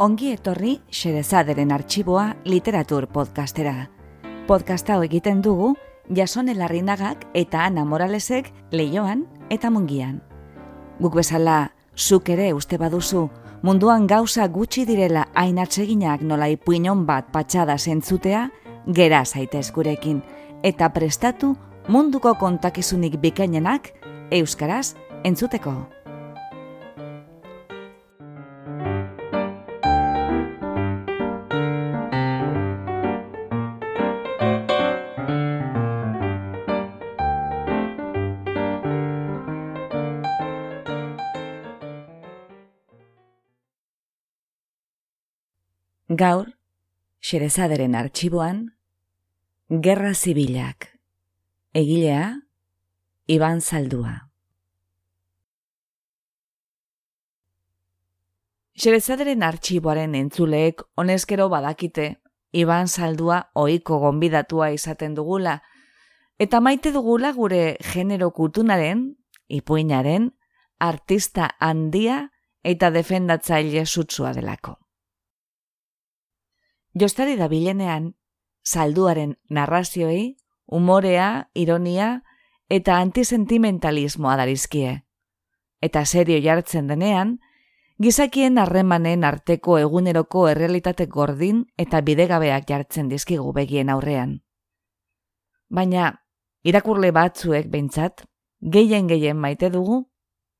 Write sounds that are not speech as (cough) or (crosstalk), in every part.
Ongi etorri Xerezaderen arxiboa literatur podcastera. Podcasta hau egiten dugu Jasone Larrinagak eta Ana Moralesek leioan eta mungian. Guk bezala, zuk ere uste baduzu, munduan gauza gutxi direla hain atseginak nola ipuinon bat patxada zentzutea, gera zaitez gurekin, eta prestatu munduko kontakizunik bikainenak euskaraz entzuteko. Gaur, Xerezaderen arxiboan, Gerra Zibilak, egilea, Iban Zaldua. Xerezaderen arxiboaren entzuleek honezkero badakite, Iban Zaldua ohiko gonbidatua izaten dugula, eta maite dugula gure genero kutunaren, ipuinaren, artista handia eta defendatzaile sutsua delako. Jostari da bilenean, salduaren narrazioei, umorea, ironia eta antisentimentalismoa darizkie. Eta serio jartzen denean, gizakien harremanen arteko eguneroko errealitate gordin eta bidegabeak jartzen dizkigu begien aurrean. Baina, irakurle batzuek behintzat, gehien gehien maite dugu,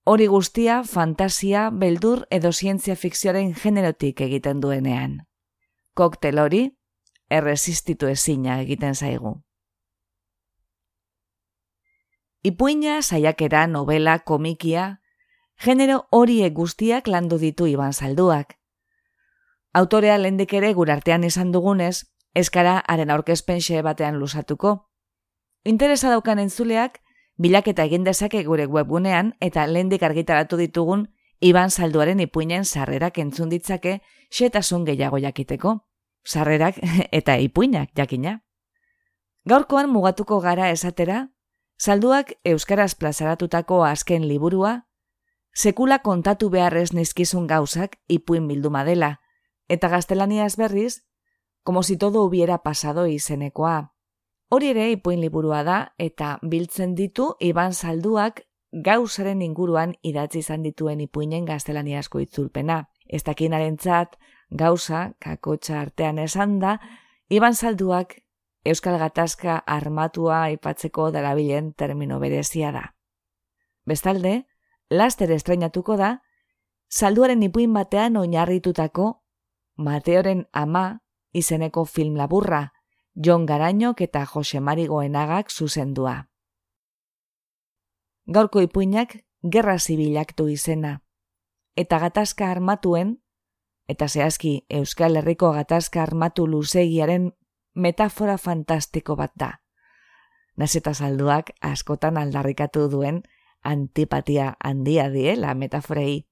hori guztia fantasia, beldur edo zientzia fikzioaren generotik egiten duenean koktel hori erresistitu ezina egiten zaigu. Ipuina, saiakera, novela, komikia, genero horiek guztiak landu ditu iban salduak. Autorea lendik ere gurartean izan dugunez, eskara haren aurkezpenxe batean lusatuko. Interesa daukan entzuleak, bilaketa egin dezake gure webgunean eta lendik argitaratu ditugun iban salduaren ipuinen sarrerak entzun ditzake xetasun gehiago jakiteko sarrerak (laughs) eta ipuinak jakina. Gaurkoan mugatuko gara esatera, salduak euskaraz plazaratutako azken liburua, sekula kontatu beharrez nizkizun gauzak ipuin bilduma dela, eta gaztelaniaz berriz, como si todo hubiera pasado izenekoa. Hori ere ipuin liburua da, eta biltzen ditu iban salduak gauzaren inguruan idatzi izan dituen ipuinen gaztelaniazko itzulpena. Ez dakinaren txat, gauza, kakotxa artean esan da, iban salduak Euskal Gatazka armatua aipatzeko darabilen termino berezia da. Bestalde, laster estrainatuko da, salduaren ipuin batean oinarritutako Mateoren ama izeneko film laburra, Jon Garainok eta Jose Marigoenagak zuzendua. Gaurko ipuinak gerra zibilak du izena, eta gatazka armatuen eta zehazki Euskal Herriko gatazka armatu luzegiaren metafora fantastiko bat da. Nazeta salduak askotan aldarrikatu duen antipatia handia diela metaforei.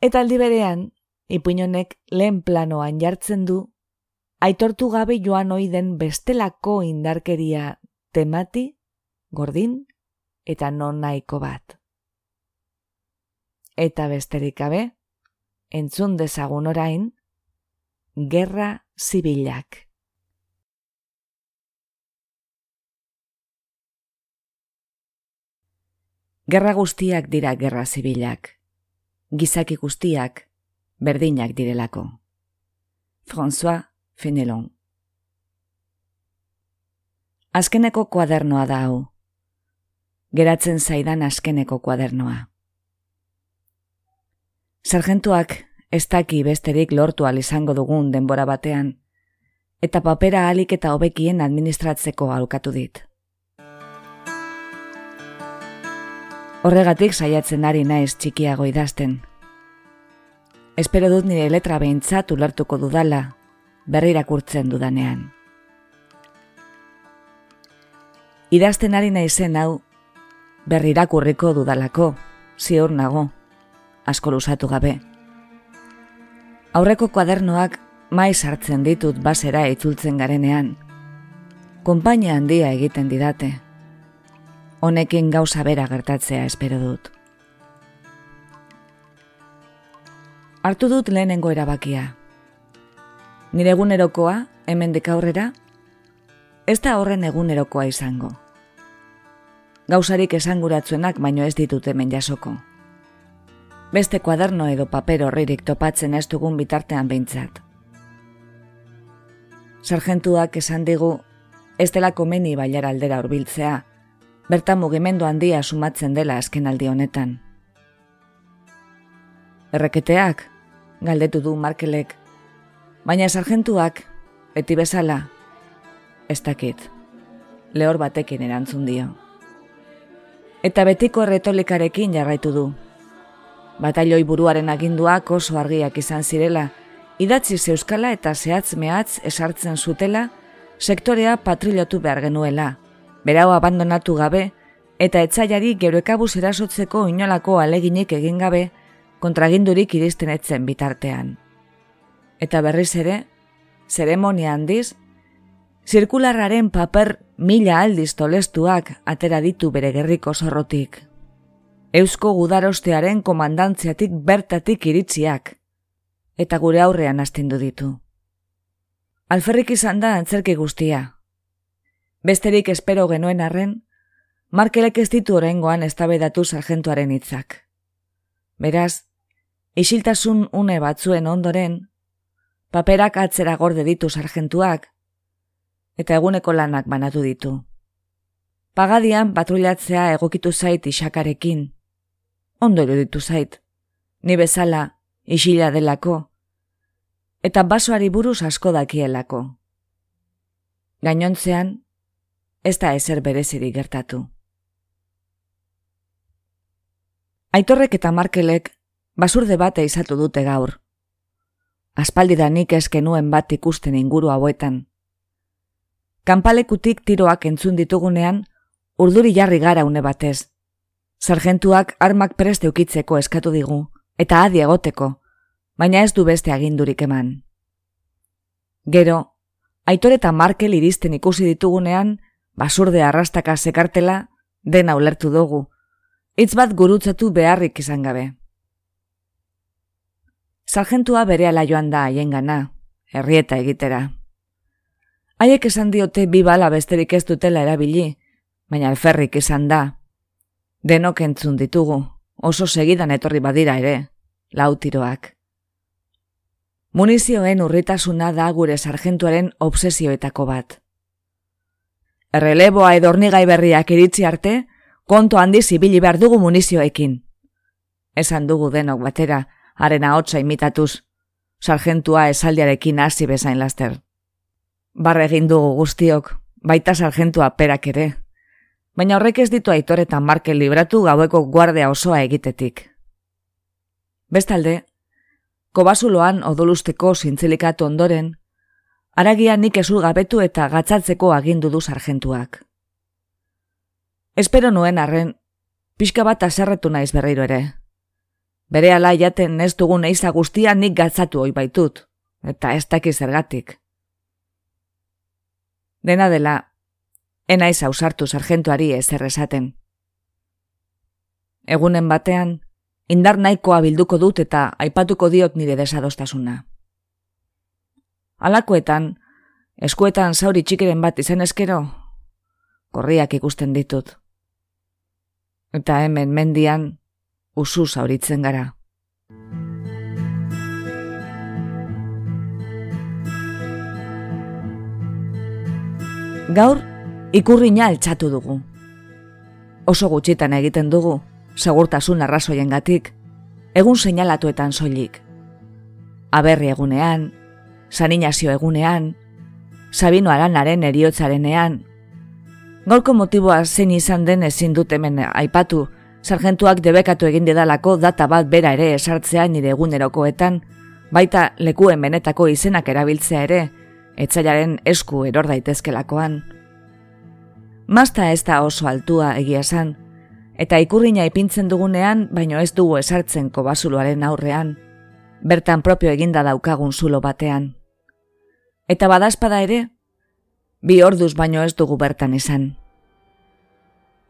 Eta aldi berean, ipuinonek lehen planoan jartzen du, aitortu gabe joan oiden bestelako indarkeria temati, gordin eta non nahiko bat. Eta besterik gabe, entzun dezagun orain, gerra zibilak. Gerra guztiak dira gerra zibilak. Gizaki guztiak berdinak direlako. François Fenelon Azkeneko kuadernoa da hau. Geratzen zaidan azkeneko kuadernoa. Sargentuak ez daki besterik lortu izango dugun denbora batean, eta papera alik eta hobekien administratzeko alkatu dit. Horregatik saiatzen ari naiz txikiago idazten. Espero dut nire letra behintzat ulertuko dudala, berri irakurtzen dudanean. Idazten ari naizen hau, berri irakurriko dudalako, ziur nago asko lusatu gabe. Aurreko kuadernoak maiz hartzen ditut basera itzultzen garenean. Konpainia handia egiten didate. Honekin gauza bera gertatzea espero dut. Artu dut lehenengo erabakia. Nire egunerokoa, hemen aurrera, ez da horren egunerokoa izango. Gauzarik esanguratzuenak baino ez ditut hemen jasoko. Beste kuaderno edo paper horririk topatzen ez dugun bitartean behintzat. Sargentuak esan digu, ez dela komeni bailar aldera urbiltzea, bertan mugimendu handia sumatzen dela azken aldi honetan. Erreketeak, galdetu du Markelek, baina sargentuak, beti bezala, ez dakit, lehor batekin erantzun dio. Eta betiko erretolikarekin jarraitu du. Batailoi buruaren aginduak oso argiak izan zirela, idatzi zeuskala eta zehatz mehatz esartzen zutela, sektorea patrilotu behar genuela, berau abandonatu gabe, eta etzaiari geroekabuz erasotzeko inolako aleginik egin gabe, kontragindurik iristen etzen bitartean. Eta berriz ere, zeremonia handiz, zirkularraren paper mila aldiz tolestuak atera ditu bere gerriko zorrotik. Eusko gudarostearen komandantziatik bertatik iritziak, eta gure aurrean astindu ditu. Alferrik izan da antzerki guztia, Besterik espero genuen arren, Markelek ez ditu oraingoan eztabaidatu sargentuaren hitzak. Beraz, isiltasun une batzuen ondoren, paperak atzera gorde ditu sargentuak, eta eguneko lanak banatu ditu. Pagadian patrullatzea egokitu zait isakarekin. Ondo iruditu zait. Ni bezala, isila delako. Eta basoari buruz asko dakielako. Gainontzean, ez da ezer berezirik gertatu. Aitorrek eta Markelek basurde bate izatu dute gaur. Aspaldidanik eskenuen bat ikusten inguru hauetan. Kanpalekutik tiroak entzun ditugunean, urduri jarri gara une batez. Sargentuak armak preste ukitzeko eskatu digu, eta adi egoteko, baina ez du beste agindurik eman. Gero, Aitor eta Markel iristen ikusi ditugunean, basurde arrastaka sekartela, dena ulertu dugu, hitz bat gurutzatu beharrik izan gabe. Sargentua bere ala joan da haien gana, herrieta egitera. Haiek esan diote bi bala besterik ez dutela erabili, baina alferrik izan da. Denok entzun ditugu, oso segidan etorri badira ere, lautiroak. Munizioen urritasuna da gure sargentuaren obsesioetako bat. Erreleboa edo ornigai berriak iritzi arte, konto handi zibili behar dugu munizioekin. Esan dugu denok batera, arena hotza imitatuz, sargentua esaldiarekin hasi bezain laster. Barre egin dugu guztiok, baita sargentua perak ere. Baina horrek ez ditu aitoretan marke libratu gaueko guardea osoa egitetik. Bestalde, kobasuloan odolusteko zintzilikatu ondoren, Aragia nik ezul gabetu eta gatzatzeko agindu du sargentuak. Espero nuen arren, pixka bat aserretu naiz berriro ere. Bere ala jaten ez dugun eiza guztia nik gatzatu hoi baitut, eta ez dakiz zergatik. Dena dela, ena ez ausartu sargentuari ez errezaten. Egunen batean, indar nahikoa bilduko dut eta aipatuko diot nire desadostasuna. Alakoetan, eskuetan zauri txikiren bat izan eskero, korriak ikusten ditut. Eta hemen mendian, usu zauritzen gara. Gaur, ikurrina altxatu dugu. Oso gutxitan egiten dugu, segurtasun arrazoien gatik, egun seinalatuetan soilik. Aberri egunean, saninazio egunean, Sabino Aranaren eriotzarenean. Gaurko motiboa zein izan den ezin dut hemen aipatu, sargentuak debekatu egin didalako data bat bera ere esartzea nire egunerokoetan, baita lekuen benetako izenak erabiltzea ere, etzailaren esku eror daitezkelakoan. Mazta ez da oso altua egia esan, eta ikurrina ipintzen dugunean, baino ez dugu esartzen kobasuloaren aurrean, bertan propio eginda daukagun zulo batean. Eta badazpada ere, bi orduz baino ez dugu bertan izan.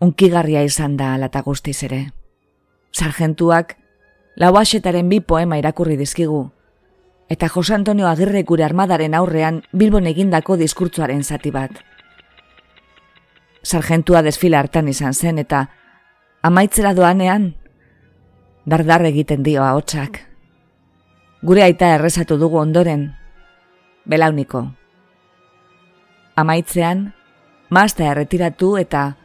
Unkigarria izan da alata guztiz ere. Sargentuak, lauaxetaren bi poema irakurri dizkigu, eta Jose Antonio Agirre gure armadaren aurrean Bilbon egindako diskurtzuaren zati bat. Sargentua desfila hartan izan zen eta amaitzera doanean dardar egiten dio ahotsak. Gure aita errezatu dugu ondoren, belauniko. Amaitzean, mazta erretiratu eta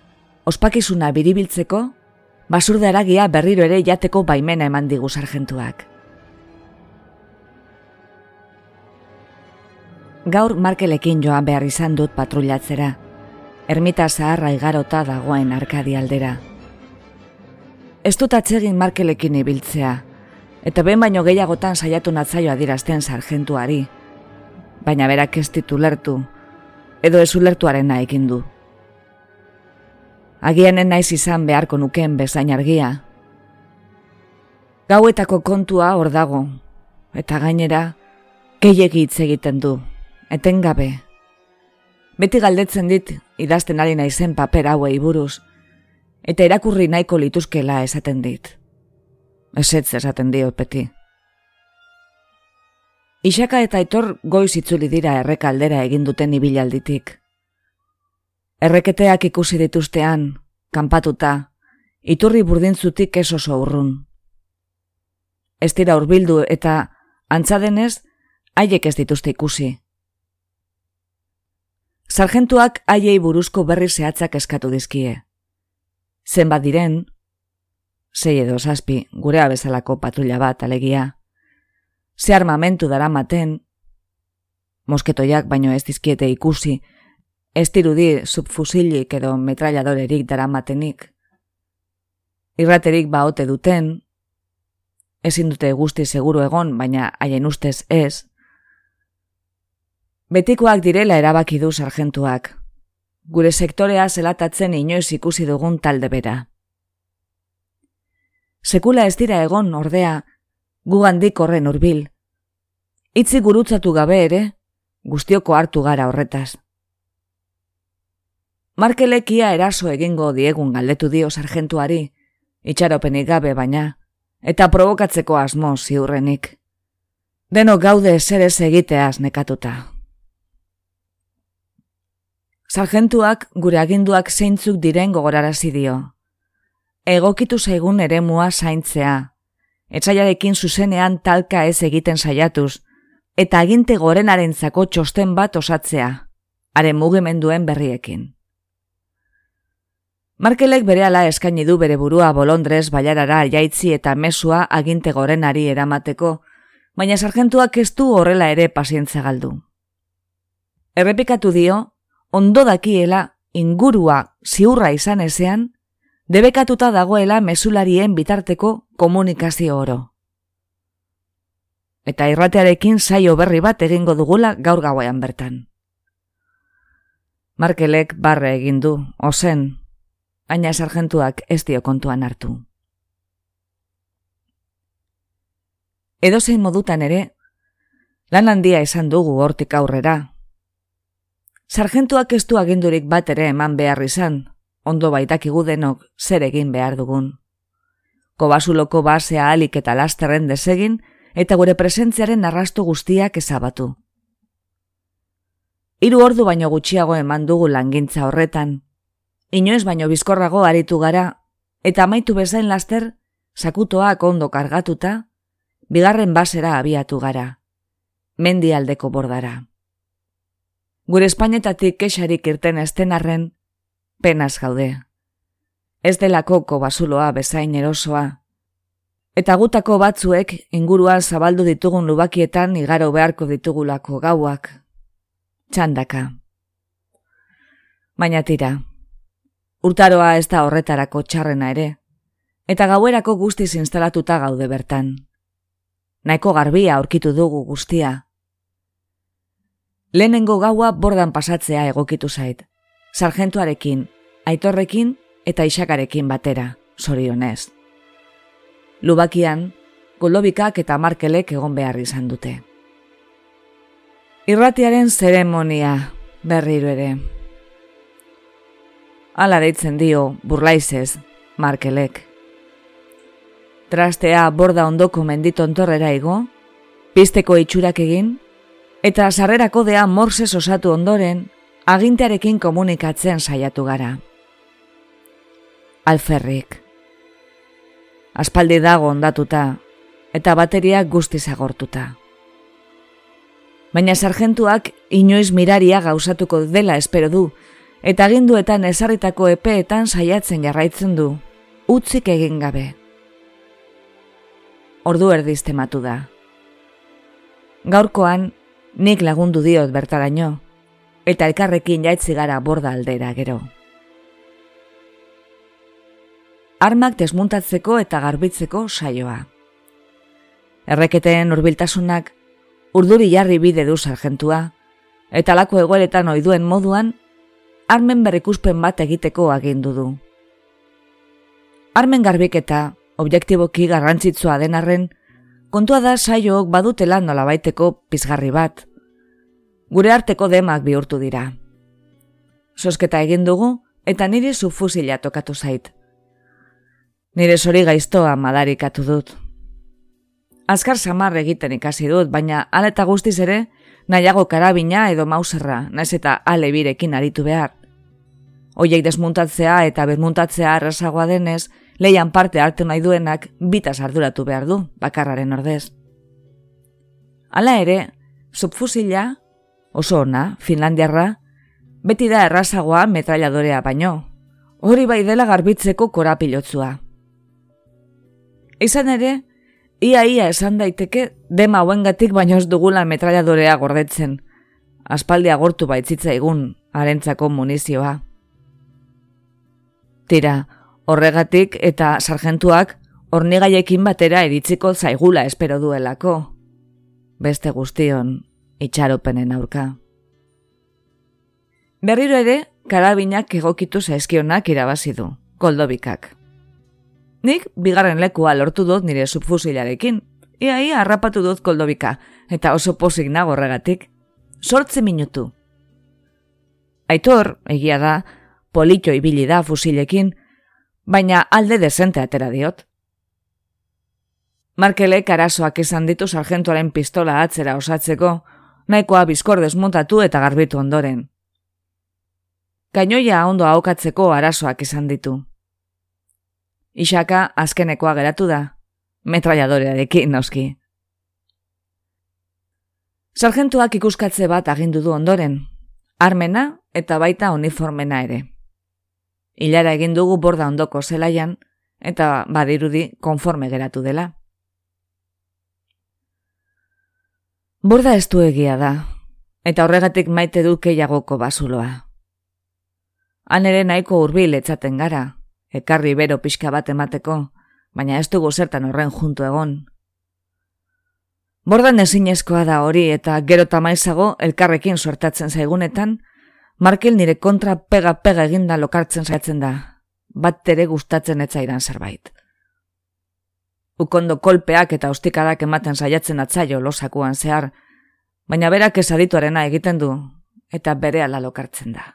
ospakizuna biribiltzeko, basurda eragia berriro ere jateko baimena eman digu sargentuak. Gaur markelekin joan behar izan dut patrullatzera, ermita zaharra igarota dagoen arkadi aldera. Ez dut atsegin markelekin ibiltzea, eta ben baino gehiagotan saiatu natzaio adirazten sargentuari, baina berak ez ditu lertu, edo ez ulertuaren nahekin du. Agianen naiz izan beharko nuken bezain argia. Gauetako kontua hor dago, eta gainera, gehiegi hitz egiten du, etengabe. Beti galdetzen dit idazten ari naizen paper hauei buruz, eta erakurri nahiko lituzkela esaten dit. Esetz esaten dio peti. Isaka eta etor goiz itzuli dira errekaldera egin duten ibilalditik. Erreketeak ikusi dituztean, kanpatuta, iturri burdintzutik ez oso urrun. Ez dira urbildu eta, antzadenez, haiek ez dituzte ikusi. Sargentuak haiei buruzko berri zehatzak eskatu dizkie. Zenbat diren, zei edo zazpi, gure bezalako patrulla bat alegia. Ze armamentu dara maten, mosketoiak baino ez dizkiete ikusi, ez dirudi subfusilik edo metrailadorerik dara matenik. Irraterik baote duten, ezin dute guzti seguru egon, baina haien ustez ez, Betikoak direla erabaki du sargentuak. Gure sektorea zelatatzen inoiz ikusi dugun talde bera. Sekula ez dira egon ordea, gu handik horren urbil. Itzi gurutzatu gabe ere, guztioko hartu gara horretaz. Markelekia eraso egingo diegun galdetu dio sargentuari, itxaropenik gabe baina, eta provokatzeko asmo ziurrenik. Deno gaude zer ez egiteaz nekatuta. Sargentuak gure aginduak zeintzuk diren gogorarazi dio. Egokitu zaigun eremua zaintzea. Etxaiarekin zuzenean talka ez egiten saiatuz, eta aginte gorenaren zako txosten bat osatzea, haren mugimenduen berriekin. Markelek bere ala eskaini du bere burua bolondrez baiarara jaitzi eta mesua aginte gorenari eramateko, baina sargentuak ez du horrela ere pazientza galdu. Errepikatu dio, ondo dakiela ingurua ziurra izan ezean, debekatuta dagoela mesularien bitarteko komunikazio oro. Eta irratearekin saio berri bat egingo dugula gaur gauean bertan. Markelek barre egin du, ozen, aina sargentuak ez dio kontuan hartu. Edozein modutan ere, lan handia esan dugu hortik aurrera, Sargentuak ez du agindurik bat ere eman behar izan, ondo baitakigu denok zer egin behar dugun. Kobasuloko basea alik eta lasterren desegin, eta gure presentziaren arrastu guztiak ezabatu. Hiru ordu baino gutxiago eman dugu langintza horretan. Inoez baino bizkorrago aritu gara, eta amaitu bezain laster, sakutoak ondo kargatuta, bigarren basera abiatu gara. Mendialdeko bordara. Gure Espainetatik kexarik irten esten arren, penaz gaude. Ez delako basuloa bezain erosoa. Eta gutako batzuek inguruan zabaldu ditugun lubakietan igaro beharko ditugulako gauak. Txandaka. Baina tira. Urtaroa ez da horretarako txarrena ere. Eta gauerako guztiz instalatuta gaude bertan. Naiko garbia aurkitu dugu guztia. Lehenengo gaua bordan pasatzea egokitu zait. Sargentuarekin, aitorrekin eta isakarekin batera, sorionez. Lubakian, golobikak eta markelek egon behar izan dute. Irratiaren zeremonia berriro ere. Ala deitzen dio burlaizez, markelek. Trastea borda ondoko menditontorrera igo, Pisteko itxurak egin, eta sarrerako dea morse osatu ondoren, agintearekin komunikatzen saiatu gara. Alferrik. Aspaldi dago ondatuta, eta bateria guztiz agortuta. Baina sargentuak inoiz miraria gauzatuko dela espero du, eta aginduetan ezarritako epeetan saiatzen jarraitzen du, utzik egin gabe. Ordu erdiz tematu da. Gaurkoan, nik lagundu diot bertaraino, eta elkarrekin jaitzi gara borda aldera gero. Armak desmuntatzeko eta garbitzeko saioa. Erreketen urbiltasunak urduri jarri bide du sargentua, eta lako egoeletan oiduen moduan, armen berrikuspen bat egiteko agindu du. Armen garbiketa, objektiboki garrantzitsua denarren, kontua da saiook badutela nolabaiteko pizgarri bat. Gure arteko demak bihurtu dira. Sosketa egin dugu eta nire sufusila tokatu zait. Nire sori gaiztoa madarikatu dut. Azkar samar egiten ikasi dut, baina ala eta guztiz ere, nahiago karabina edo mauserra, naiz eta ale birekin aritu behar. Oiek desmuntatzea eta bermuntatzea arrasagoa denez, leian parte hartu nahi duenak bitas arduratu behar du, bakarraren ordez. Hala ere, subfusila, oso ona, finlandiarra, beti da errazagoa metrailadorea baino, hori bai dela garbitzeko korapilotzua. Izan ere, Ia ia esan daiteke dema hauengatik baino ez dugula metraiadorea gordetzen. Aspaldi agortu baitzitza egun arentzako munizioa. Tira, horregatik eta sargentuak hornigaiekin batera eritziko zaigula espero duelako. Beste guztion, itxaropenen aurka. Berriro ere, karabinak egokitu zaizkionak irabazi du, koldobikak. Nik bigarren lekua lortu dut nire subfusilarekin. Ia ia harrapatu dut koldobika, eta oso posik nago horregatik. Sortze minutu. Aitor, egia da, politxo ibili da fusilekin, baina alde desente atera diot. Markelek arazoak izan ditu sargentuaren pistola atzera osatzeko, nahikoa bizkor desmontatu eta garbitu ondoren. Kainoia ondo aukatzeko arazoak izan ditu. Isaka azkenekoa geratu da, metraiadorearekin noski. Sargentuak ikuskatze bat agindu du ondoren, armena eta baita uniformena ere. Ilara egin dugu borda ondoko zelaian, eta badirudi konforme geratu dela. Borda ez egia da, eta horregatik maite du keiagoko basuloa. Han ere nahiko hurbil etzaten gara, ekarri bero pixka bat emateko, baina ez dugu zertan horren juntu egon. Bordan ezinezkoa da hori eta gero tamaizago elkarrekin suertatzen zaigunetan, Markel nire kontra pega-pega eginda lokartzen zaitzen da, bat ere gustatzen etzaidan zerbait. Ukondo kolpeak eta ostikadak ematen saiatzen atzaio losakuan zehar, baina berak esadituarena egiten du, eta bere ala lokartzen da.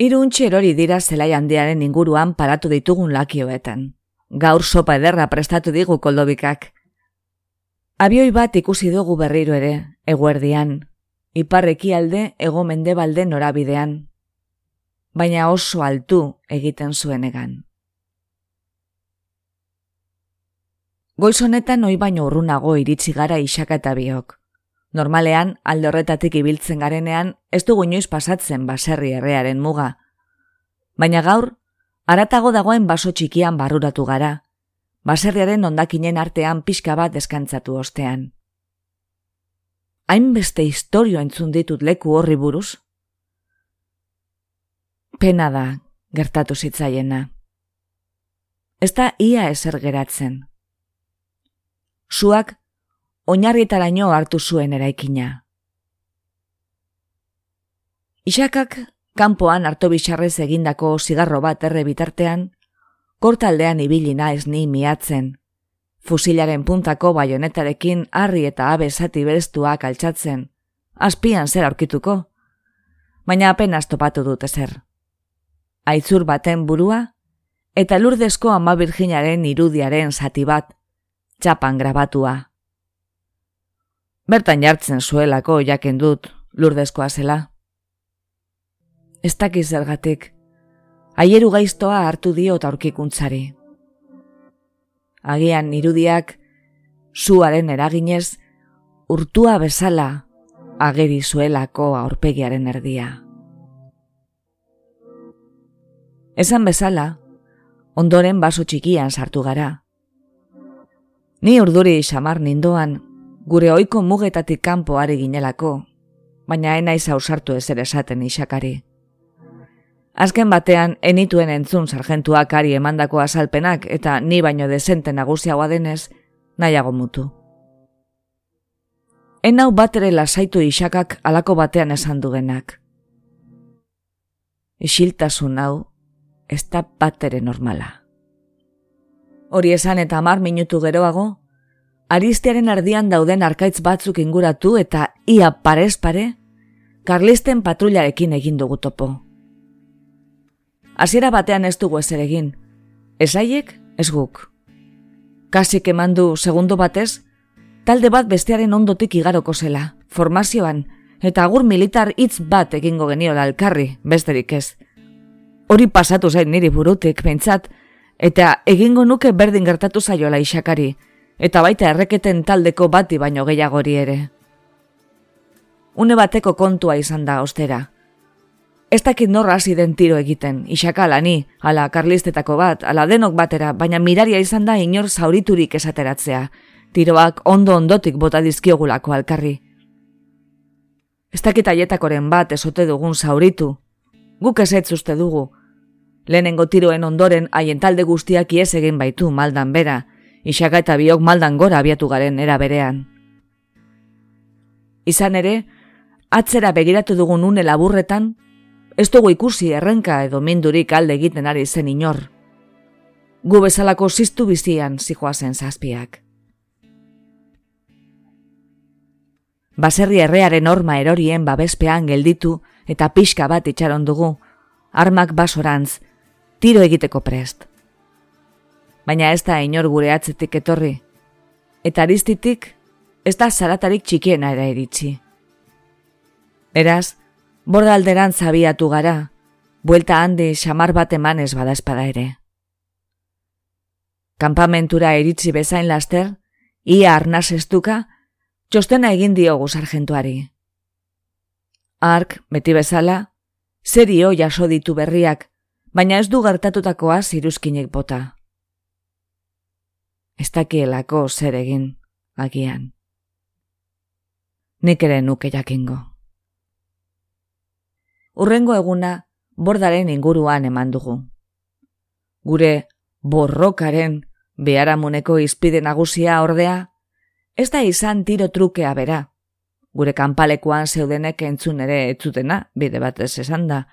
Iruntxe erori dira zelai handiaren inguruan paratu ditugun lakioetan. Gaur sopa ederra prestatu digu koldobikak. Abioi bat ikusi dugu berriro ere, eguerdian, iparreki alde ego mendebalde norabidean. Baina oso altu egiten zuen egan. Goiz honetan oi baino urrunago iritsi gara isaka eta biok. Normalean, alde horretatik ibiltzen garenean, ez dugu inoiz pasatzen baserri errearen muga. Baina gaur, aratago dagoen baso txikian barruratu gara, baserriaren ondakinen artean pixka bat deskantzatu ostean. Hainbeste historio entzun ditut leku horri buruz? Pena da, gertatu zitzaiena. Ez da ia ezer geratzen. Suak oinarrietaraino hartu zuen eraikina. Isakak kanpoan harto bisarrez egindako zigarro bat erre bitartean, kortaldean ibili naiz ni miatzen. Fusilaren puntako baionetarekin harri eta abe zati bereztuak altxatzen, azpian zer aurkituko, baina apenas topatu dut ezer. Aitzur baten burua, eta lurdezko ama virginaren irudiaren zati bat, txapan grabatua. Bertan jartzen zuelako jaken dut, lurdezkoa zela. Ez dakiz zergatik, aieru gaiztoa hartu dio aurkikuntzari. Agian irudiak, zuaren eraginez, urtua bezala ageri zuelako aurpegiaren erdia. Esan bezala, ondoren baso txikian sartu gara. Ni urduri xamar nindoan, gure oiko mugetatik kanpo ari ginelako, baina enaiz ausartu ez ere esaten isakari. Azken batean, enituen entzun sargentuak ari emandako azalpenak eta ni baino dezente nagusiagoa denez, nahiago mutu. Enau batere lasaitu isakak alako batean esan dugenak. Isiltasun hau, ez da batere normala. Hori esan eta amar minutu geroago, Aristearen ardian dauden arkaitz batzuk inguratu eta ia parez pare, Karlisten patrullarekin egin dugu topo. Hasiera batean ez dugu ezer egin, esaiek ez guk. Kasik eman du segundo batez, talde bat bestearen ondotik igaroko zela, formazioan, eta agur militar hitz bat egingo geniola alkarri, besterik ez. Hori pasatu zain niri burutik, pentsat, eta egingo nuke berdin gertatu zaiola isakari, eta baita erreketen taldeko bati baino gehiagori ere. Une bateko kontua izan da ostera. Ez dakit norra hasi den tiro egiten, isaka ni, ala karlistetako bat, ala denok batera, baina miraria izan da inor zauriturik esateratzea, tiroak ondo ondotik bota dizkiogulako alkarri. Ez dakit aietakoren bat esote dugun zauritu, guk ez uste dugu. Lehenengo tiroen ondoren haien talde guztiak ies egin baitu maldan bera, Isaka eta biok maldan gora abiatu garen era berean. Izan ere, atzera begiratu dugun une laburretan, ez dugu ikusi errenka edo mindurik alde egiten ari zen inor. Gu bezalako ziztu bizian zijoa zen zazpiak. Baserri errearen orma erorien babespean gelditu eta pixka bat itxaron dugu, armak basorantz, tiro egiteko prest baina ez da inor gure atzetik etorri. Eta aristitik, ez da zaratarik txikiena ere iritsi. Beraz, borda alderan zabiatu gara, buelta handi xamar bat eman ez bada espada ere. Kampamentura iritsi bezain laster, ia arnaz estuka, txostena egin diogu sargentuari. Ark, beti bezala, zerio jaso ditu berriak, baina ez du gertatutakoa ziruzkinek bota ez dakielako zer egin, agian. Nik ere nuke jakingo. Urrengo eguna, bordaren inguruan eman dugu. Gure borrokaren beharamuneko izpide nagusia ordea, ez da izan tiro trukea bera. Gure kanpalekuan zeudenek entzun ere etzutena, bide bat ez esan da.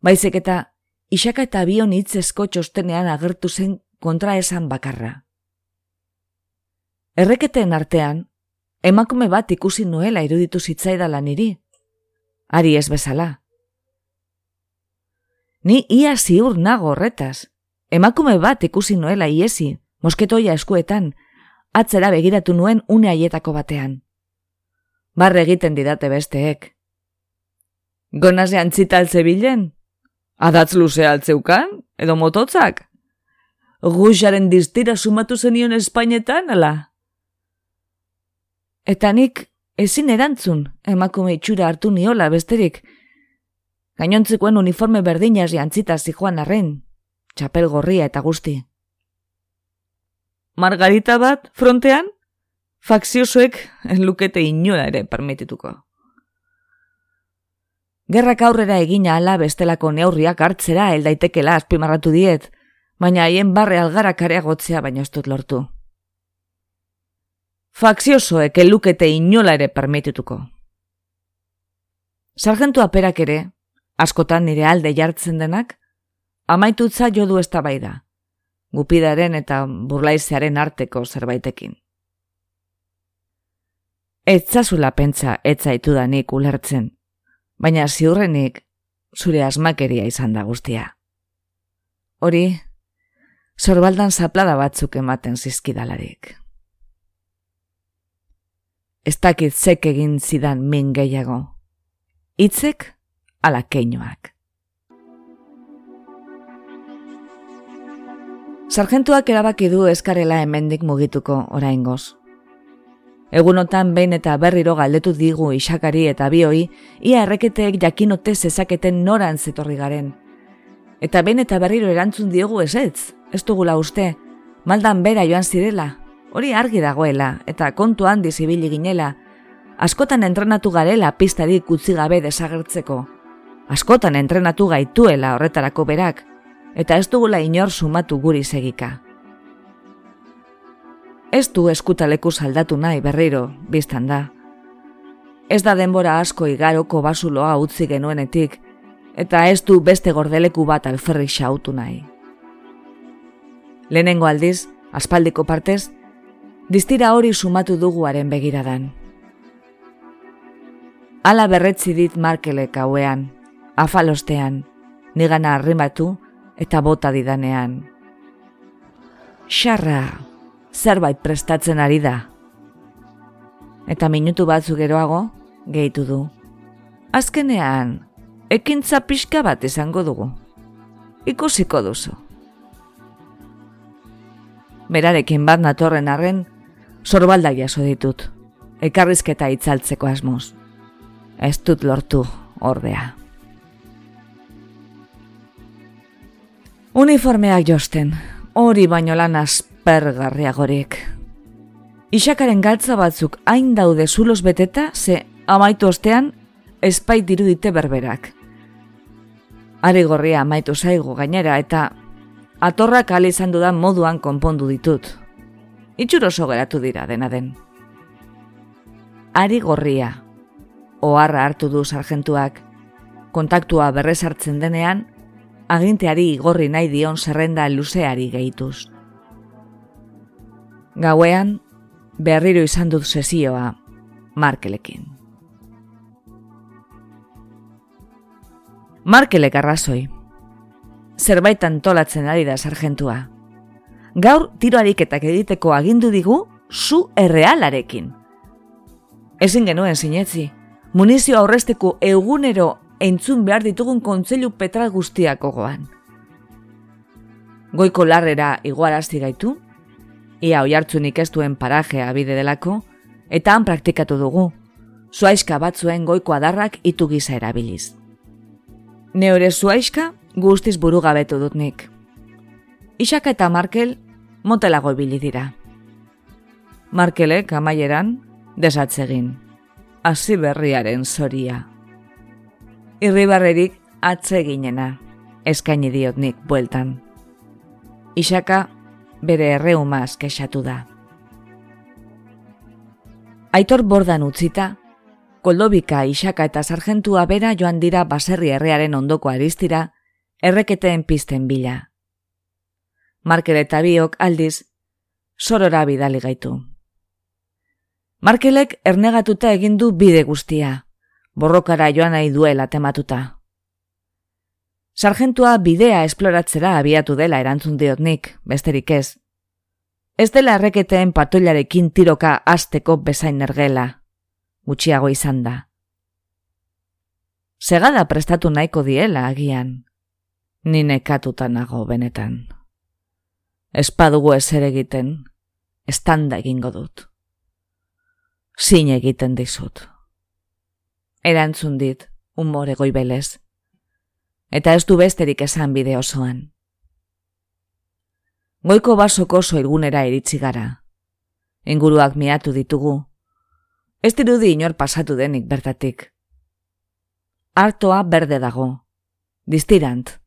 Baizik eta, isaka eta bion hitzesko txostenean agertu zen kontra esan bakarra. Erreketen artean, emakume bat ikusi nuela iruditu zitzaidala niri. Ari ez bezala. Ni ia ziur nago horretaz. Emakume bat ikusi nuela iesi, mosketoia eskuetan, atzera begiratu nuen une haietako batean. Barre egiten didate besteek. Gonase antzita altzebilen? Adatz luze altzeukan? Edo mototzak? Guxaren distira sumatu zenion Espainetan, ala? Eta nik ezin erantzun emakume itxura hartu niola besterik. Gainontzikoen uniforme berdinaz jantzita zijoan arren, txapel gorria eta guzti. Margarita bat, frontean? Fakziosoek lukete inola ere permitituko. Gerrak aurrera egina ala bestelako neurriak hartzera eldaitekela azpimarratu diet, baina haien barre algarak areagotzea baina ez dut lortu fakziosoek elukete inola ere permitituko. Sargentu aperak ere, askotan nire alde jartzen denak, amaitutza jodu ez da, gupidaren eta burlaizearen arteko zerbaitekin. Etzazula pentsa etzaitu da nik ulertzen, baina ziurrenik zure asmakeria izan da guztia. Hori, zorbaldan zaplada batzuk ematen zizkidalarik. ez dakit zek egin zidan min gehiago. Itzek ala keinoak. Sargentuak erabaki du eskarela hemendik mugituko oraingoz. Egunotan behin eta berriro galdetu digu isakari eta bioi, ia erreketeek jakinote zezaketen noran zetorri garen. Eta behin eta berriro erantzun diogu esetz, ez dugula uste, maldan bera joan zirela, hori argi dagoela eta kontu handi zibili ginela, askotan entrenatu garela piztarik utzi gabe desagertzeko. Askotan entrenatu gaituela horretarako berak, eta ez dugula inor sumatu guri segika. Ez du eskutaleku saldatu nahi berriro, biztan da. Ez da denbora asko igaroko basuloa utzi genuenetik, eta ez du beste gordeleku bat alferri xautu nahi. Lehenengo aldiz, aspaldiko partez, distira hori sumatu duguaren begiradan. Ala berretzi dit markelek hauean, afalostean, nigana arrimatu eta bota didanean. Xarra, zerbait prestatzen ari da. Eta minutu batzu geroago, gehitu du. Azkenean, ekintza pixka bat izango dugu. Ikusiko duzu. Berarekin bat natorren arren, sorbalda jaso ditut, ekarrizketa itzaltzeko asmoz. Ez dut lortu, ordea. Uniformeak josten, hori baino lan aspergarriagorik. Isakaren galtza batzuk hain daude zulos beteta, ze amaitu ostean, espait dirudite berberak. Ari gorria amaitu zaigu gainera eta atorrak izan dudan moduan konpondu ditut. Itxuroso geratu dira dena den. Ari gorria, oharra hartu du sargentuak, kontaktua berrezartzen denean, aginteari igorri nahi dion zerrenda luzeari gehituz. Gauean, berriro izan dut sesioa, Markelekin. Markelek arrazoi. Zerbait antolatzen ari da sargentua. Gaur tiro ariketak egiteko agindu digu zu errealarekin. Ezin genuen sinetzi, munizio aurresteko egunero entzun behar ditugun kontzelu petra guztiak gogoan. Goiko larrera iguarazti gaitu, ia oi hartzunik ez duen parajea bide delako, eta han praktikatu dugu, zuaizka batzuen goiko adarrak itu gisa erabiliz. Neore zuaizka guztiz buru gabetu dut nik. Isaka eta Markel motelago ibili dira. Markelek amaieran desatzegin, hasi berriaren zoria irribarrerik atseginena, eskaini diot nik bueltan. Isaka bere erreumaz kexatu da. Aitor bordan utzita, koldobika Isaka eta sargentua bera joan dira baserri herriaren ondoko aristira, erreketeen pizten bila. Markel eta biok aldiz, sorora bidali gaitu. Markelek ernegatuta egin du bide guztia, borrokara joan nahi duela tematuta. Sargentua bidea esploratzera abiatu dela erantzun diot nik, besterik ez. Ez dela erreketeen patoilarekin tiroka asteko bezain ergela, gutxiago izan da. Segada prestatu nahiko diela agian, nine katuta nago benetan. Ez ere egiten, estanda egingo dut. Zin egiten dizut erantzun dit, umore goibelez. Eta ez du besterik esan bide osoan. Goiko basoko oso irgunera iritsi gara. Inguruak miatu ditugu. Ez dirudi inor pasatu denik bertatik. Artoa berde dago. Distirant.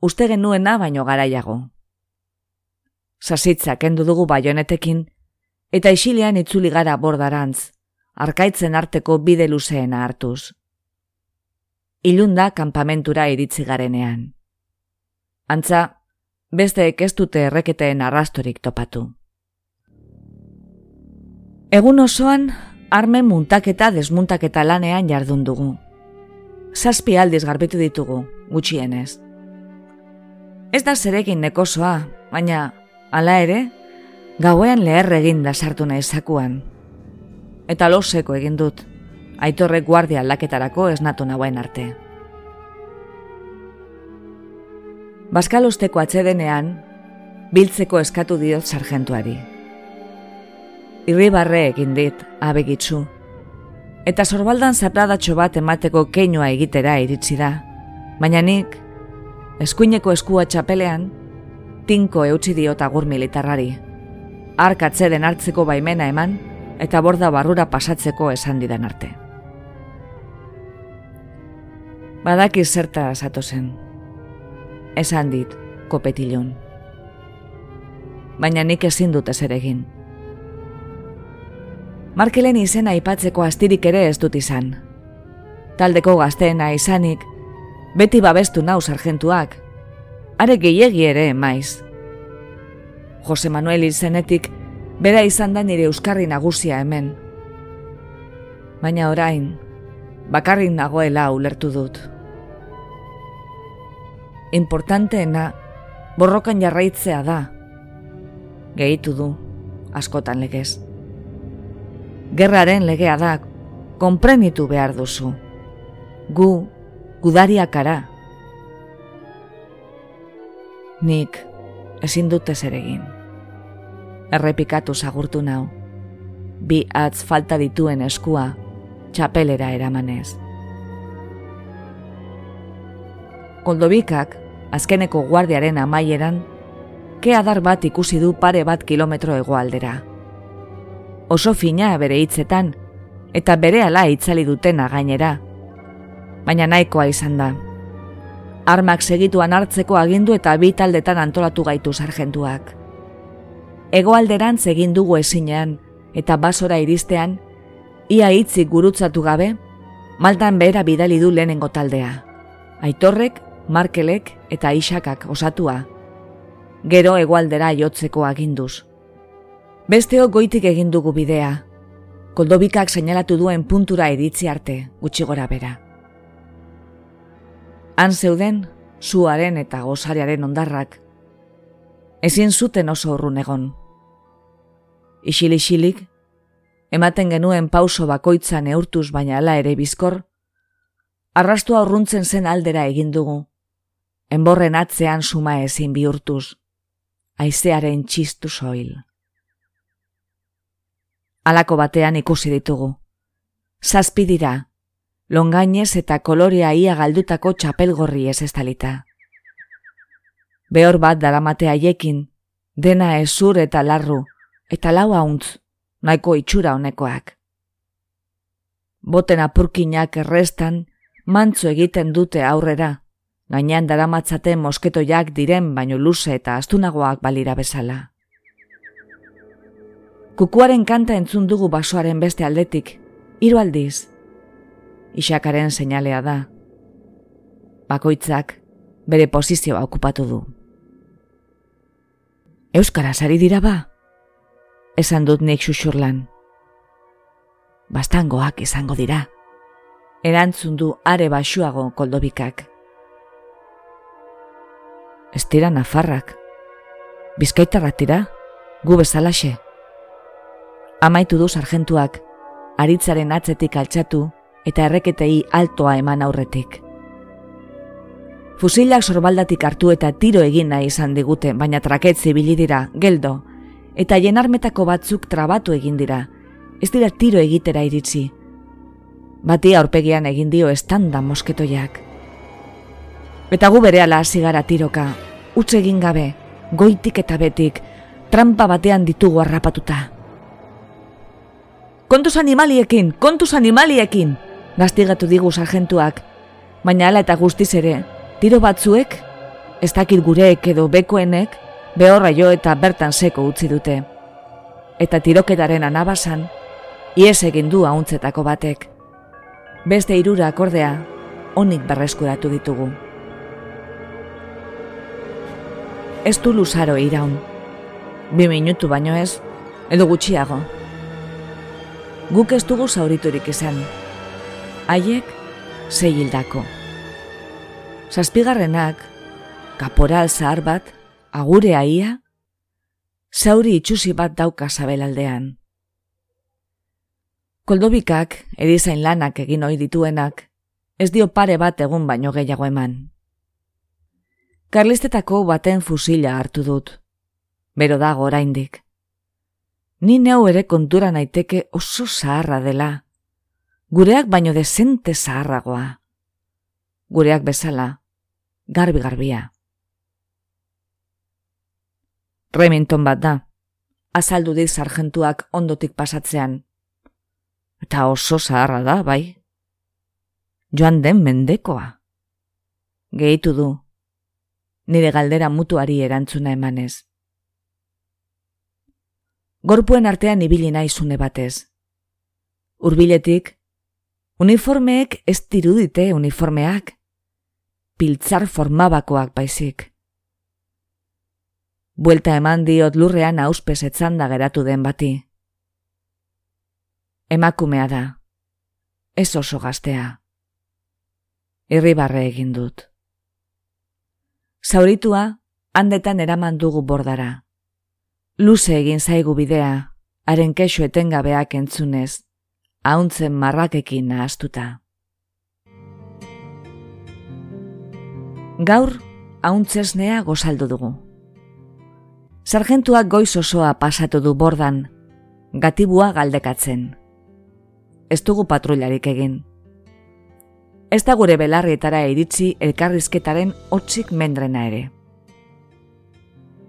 Uste genuena baino garaiago. Sasitza kendu dugu baionetekin, eta isilean itzuli gara bordarantz, arkaitzen arteko bide luzeena hartuz. Ilunda kanpamentura iritzi garenean. Antza, beste ez dute erreketeen arrastorik topatu. Egun osoan, armen muntaketa desmuntaketa lanean jardun dugu. Zazpi aldiz garbitu ditugu, gutxienez. Ez da zerekin nekosoa, baina, hala ere, gauean leher egin da sartu nahi zakuan eta loseko egin dut, aitorrek guardia aldaketarako esnatu nagoen arte. Baskalosteko atsedenean, biltzeko eskatu diot sargentuari. Irribarre egin dit, abegitzu, eta sorbaldan zapradatxo bat emateko keinua egitera iritsi da, baina nik, eskuineko eskua txapelean, tinko eutxi diot agur militarrari, arkatze den hartzeko baimena eman, eta borda barrura pasatzeko esan didan arte. Badaki zerta zato zen. Esan dit, kopetilon. Baina nik ezin dut ezer egin. Markelen izena aipatzeko astirik ere ez dut izan. Taldeko gazteena izanik, beti babestu nau sargentuak, are gehiegi ere maiz. Jose Manuel izenetik, bera izan da nire euskarri nagusia hemen. Baina orain, bakarrik nagoela ulertu dut. Importanteena, borrokan jarraitzea da. Gehitu du, askotan legez. Gerraren legea da, konprenitu behar duzu. Gu, gudariakara. Nik, ezin dute zer egin errepikatu zagurtu nau. Bi atz falta dituen eskua, txapelera eramanez. Koldobikak, azkeneko guardiaren amaieran, ke adar bat ikusi du pare bat kilometro egoaldera. Oso fina bere hitzetan, eta bere ala itzali dutena gainera. Baina nahikoa izan da. Armak segituan hartzeko agindu eta bi taldetan antolatu gaitu sargentuak egoalderantz egin dugu esinean eta basora iristean, ia hitzik gurutzatu gabe, maltan behera bidali du lehenengo taldea. Aitorrek, Markelek eta Isakak osatua. Gero egoaldera jotzeko aginduz. Besteo goitik egin dugu bidea. Koldobikak seinalatu duen puntura iritzi arte, gutxi gora bera. Han zeuden, zuaren eta gozariaren ondarrak. Ezin zuten oso urrun egon isil ematen genuen pauso bakoitza neurtuz baina ala ere bizkor, arrastua urruntzen zen aldera egin dugu, enborren atzean suma ezin bihurtuz, aizearen txistu soil. Alako batean ikusi ditugu. Zazpi dira, longainez eta kolorea ia galdutako txapelgorri ez estalita. Behor bat dalamate haiekin, dena ezur eta larru, eta lau hauntz, nahiko itxura honekoak. Boten apurkinak errestan, mantzu egiten dute aurrera, gainean daramatzate mosketoiak diren baino luze eta astunagoak balira bezala. Kukuaren kanta entzun dugu basoaren beste aldetik, hiru aldiz. Isakaren seinalea da. Bakoitzak bere posizioa okupatu du. Euskara sari dira ba? Esan dut nik xuxurlan. Bastangoak izango dira. Erantzun du are basuago koldobikak. Ez dira nafarrak. Bizkaitarrak dira, gu bezalaxe. Amaitu du sargentuak, aritzaren atzetik altxatu eta erreketei altoa eman aurretik. Fusilak sorbaldatik hartu eta tiro egin nahi izan digute, baina traketzi bilidira, geldo, eta jenarmetako batzuk trabatu egin dira, ez dira tiro egitera iritsi. Bati aurpegian egin dio estanda mosketoiak. Eta gu bere ala gara tiroka, utz egin gabe, goitik eta betik, trampa batean ditugu harrapatuta. Kontuz animaliekin, kontuz animaliekin, gaztigatu digu sargentuak, baina ala eta guztiz ere, tiro batzuek, ez dakit gureek edo bekoenek, behorra jo eta bertan seko utzi dute. Eta tiroketaren anabasan, ies egin du hauntzetako batek. Beste irura akordea, onik berreskuratu ditugu. Ez du luzaro iraun. Bi minutu baino ez, edo gutxiago. Guk ez dugu zauriturik izan. Haiek, zei hildako. Zazpigarrenak, kaporal zahar bat, agure aia, zauri itxusi bat dauka zabelaldean. Koldobikak, edizain lanak egin ohi dituenak, ez dio pare bat egun baino gehiago eman. Karlistetako baten fusila hartu dut. Bero dago oraindik. Ni neu ere kontura naiteke oso zaharra dela. Gureak baino desente zaharragoa. Gureak bezala, garbi-garbia. Remington bat da, azaldu dit sargentuak ondotik pasatzean. Eta oso zaharra da, bai. Joan den mendekoa. Gehitu du, nire galdera mutuari erantzuna emanez. Gorpuen artean ibili naizune batez. Urbiletik, uniformeek ez dirudite uniformeak. Piltzar formabakoak baizik. Buelta eman diot lurrean auspes etzanda geratu den bati. Emakumea da. Ez oso gaztea. Irribarre egin dut. Zauritua, handetan eraman dugu bordara. Luze egin zaigu bidea, haren kexo etengabeak entzunez, hauntzen marrakekin nahaztuta. Gaur, hauntzesnea gozaldu dugu. Sargentuak goiz osoa pasatu du bordan, gatibua galdekatzen. Ez dugu patrullarik egin. Ez da gure belarrietara iritsi elkarrizketaren otxik mendrena ere.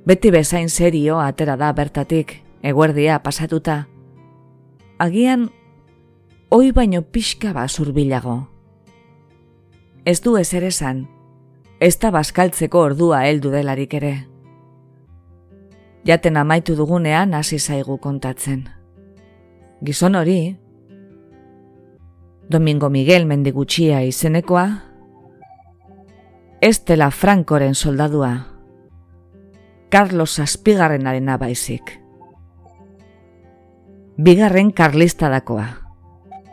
Beti bezain serio atera da bertatik, eguerdia pasatuta. Agian, oi baino pixka basurbilago. Ez du ezer esan, ez da baskaltzeko ordua heldu delarik ere jaten amaitu dugunean hasi zaigu kontatzen. Gizon hori, Domingo Miguel mendigutxia izenekoa, Estela Frankoren soldadua, Carlos Aspigarren arena baizik. Bigarren karlista dakoa.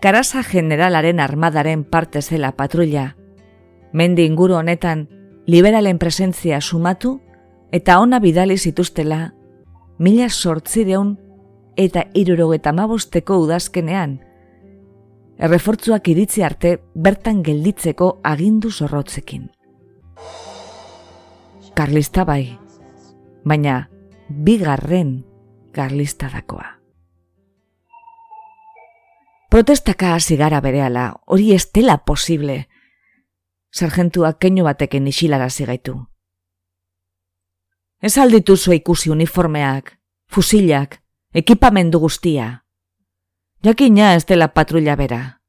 Karasa generalaren armadaren parte zela patrulla, mendi inguru honetan liberalen presentzia sumatu eta ona bidali zituztela mila sortzireun eta irurogeta mabosteko udazkenean, errefortzuak iritzi arte bertan gelditzeko agindu zorrotzekin. Karlista bai, baina bigarren karlista dakoa. Protestaka hasi gara berehala, hori estela posible. Sargentuak keinu bateken isilara zigaitu. Ez aldituzu ikusi uniformeak, fusilak, ekipamendu guztia. Jakina ez dela patrulla bera.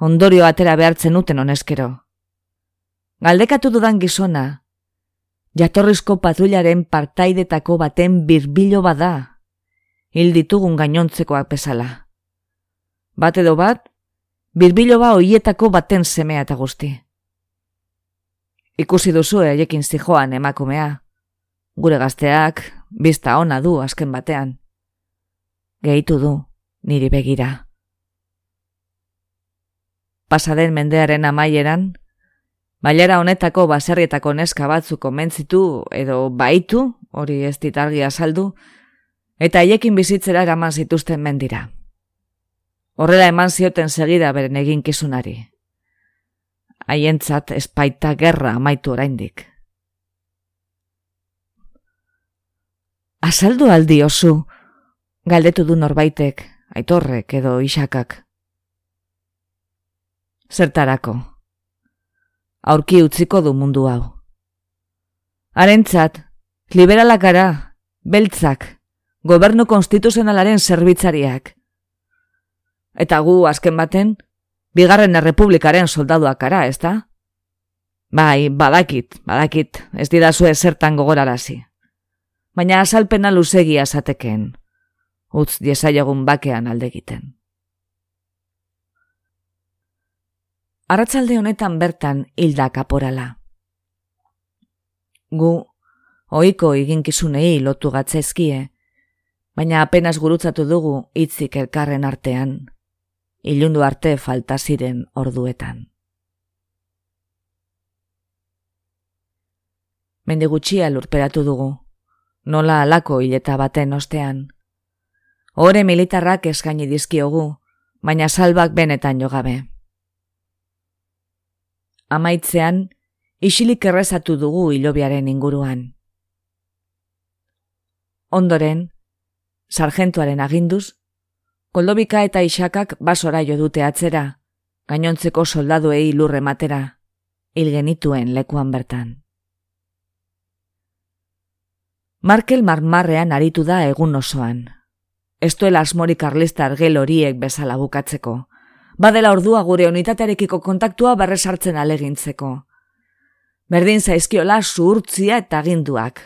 Ondorio atera behartzen uten honeskero. Galdekatu dudan gizona, jatorrizko patrullaren partaidetako baten birbilo bada, hil ditugun gainontzekoak bezala. Bat edo bat, birbilo ba hoietako baten semea eta guzti. Ikusi duzu haiekin zijoan emakumea, Gure gazteak, bizta ona du azken batean. Gehitu du, niri begira. Pasaden mendearen amaieran, Bailera honetako baserrietako neska batzuko mentzitu edo baitu, hori ez ditargia saldu, eta haiekin bizitzera eraman zituzten mendira. Horrela eman zioten segida beren eginkizunari. Haientzat espaita gerra amaitu oraindik. Azaldu aldi osu, galdetu du norbaitek, aitorrek edo isakak. Zertarako, aurki utziko du mundu hau. Harentzat, liberalak gara, beltzak, gobernu konstituzionalaren zerbitzariak. Eta gu azken baten, bigarren errepublikaren soldaduak ara, ez da? Bai, badakit, badakit, ez didazue zertan gogorarazi baina azalpena luzegia zateken, utz diesaiagun bakean alde egiten. Arratzalde honetan bertan hilda kaporala. Gu, oiko eginkizunei lotu gatzezkie, baina apenas gurutzatu dugu hitzik elkarren artean, ilundu arte falta ziren orduetan. Mende gutxia lurperatu dugu, nola alako hileta baten ostean. Hore militarrak eskaini dizkiogu, baina salbak benetan jogabe. Amaitzean, isilik errezatu dugu hilobiaren inguruan. Ondoren, sargentuaren aginduz, koldobika eta isakak basora jo dute atzera, gainontzeko soldaduei lurre matera, hil genituen lekuan bertan. Markel marmarrean aritu da egun osoan. Ez duela asmorik arlista argel horiek bezala bukatzeko. Badela ordua gure unitatearekiko kontaktua berresartzen alegintzeko. Berdin zaizkiola zuhurtzia eta ginduak.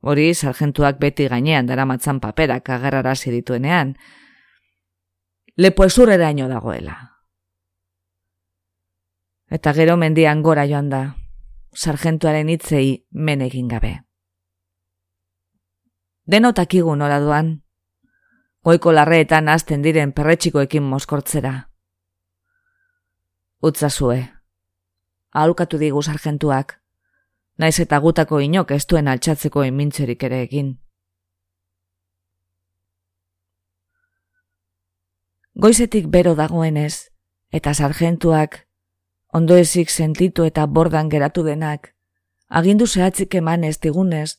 Hori, sargentuak beti gainean daramatzan paperak agerrara dituenean. Lepo ezurrera ino dagoela. Eta gero mendian gora joan da, sargentuaren hitzei men egin gabe. Denotakigu nola duan, goiko larreetan azten diren perretxikoekin moskortzera. Utzazue, ahalkatu digu sargentuak, naiz eta gutako inok ez duen altxatzeko emintzerik ere egin. Goizetik bero dagoenez, eta sargentuak, ondoezik sentitu eta bordan geratu denak, agindu zehatzik eman ez digunez,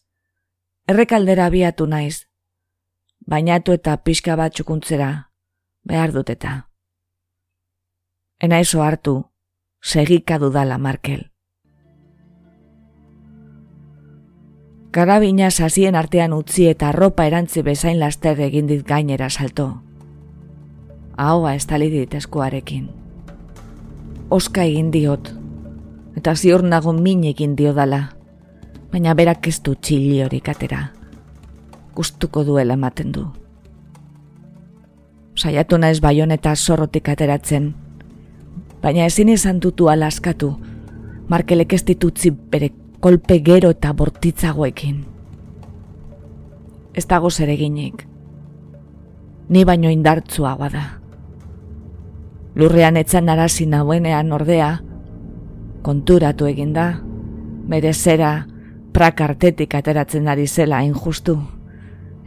errekaldera abiatu naiz, bainatu eta pixka bat txukuntzera, behar dut eta. Enaizo hartu, segika dudala Markel. Karabina sasien artean utzi eta arropa erantzi bezain laster egin dit gainera salto. Ahoa estali dit eskuarekin. Oska egin diot, eta ziur nago min egin dio dala, baina berak ez du txili horik atera gustuko duela ematen du. Saiatu naiz baioneta zorrotik ateratzen, baina ezin izan dutu alaskatu, markelek ez ditutzi bere kolpe gero eta bortitzagoekin. Ez dago zereginik, ni baino indartzuagoa da. Lurrean etzan arazi nauenean ordea, konturatu eginda, bere zera prakartetik ateratzen ari zela injustu